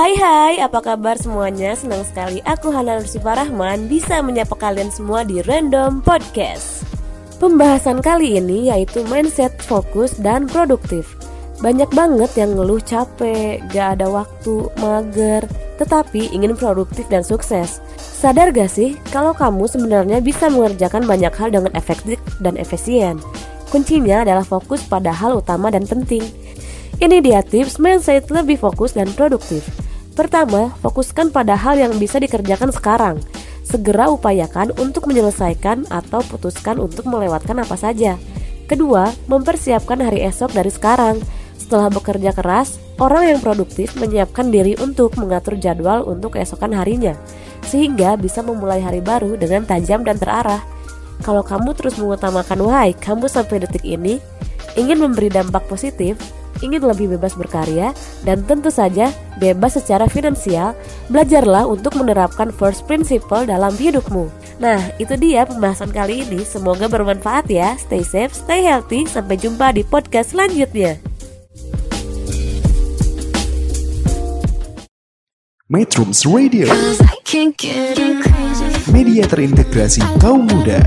Hai hai, apa kabar semuanya? Senang sekali aku Hana Nursifa Rahman bisa menyapa kalian semua di Random Podcast. Pembahasan kali ini yaitu mindset fokus dan produktif. Banyak banget yang ngeluh capek, gak ada waktu, mager, tetapi ingin produktif dan sukses. Sadar gak sih kalau kamu sebenarnya bisa mengerjakan banyak hal dengan efektif dan efisien? Kuncinya adalah fokus pada hal utama dan penting. Ini dia tips mindset lebih fokus dan produktif. Pertama, fokuskan pada hal yang bisa dikerjakan sekarang. Segera upayakan untuk menyelesaikan atau putuskan untuk melewatkan apa saja. Kedua, mempersiapkan hari esok dari sekarang. Setelah bekerja keras, orang yang produktif menyiapkan diri untuk mengatur jadwal untuk keesokan harinya, sehingga bisa memulai hari baru dengan tajam dan terarah. Kalau kamu terus mengutamakan why kamu sampai detik ini, ingin memberi dampak positif, ingin lebih bebas berkarya, dan tentu saja bebas secara finansial, belajarlah untuk menerapkan first principle dalam hidupmu. Nah, itu dia pembahasan kali ini. Semoga bermanfaat ya. Stay safe, stay healthy. Sampai jumpa di podcast selanjutnya. Metrums Radio. Media terintegrasi kaum muda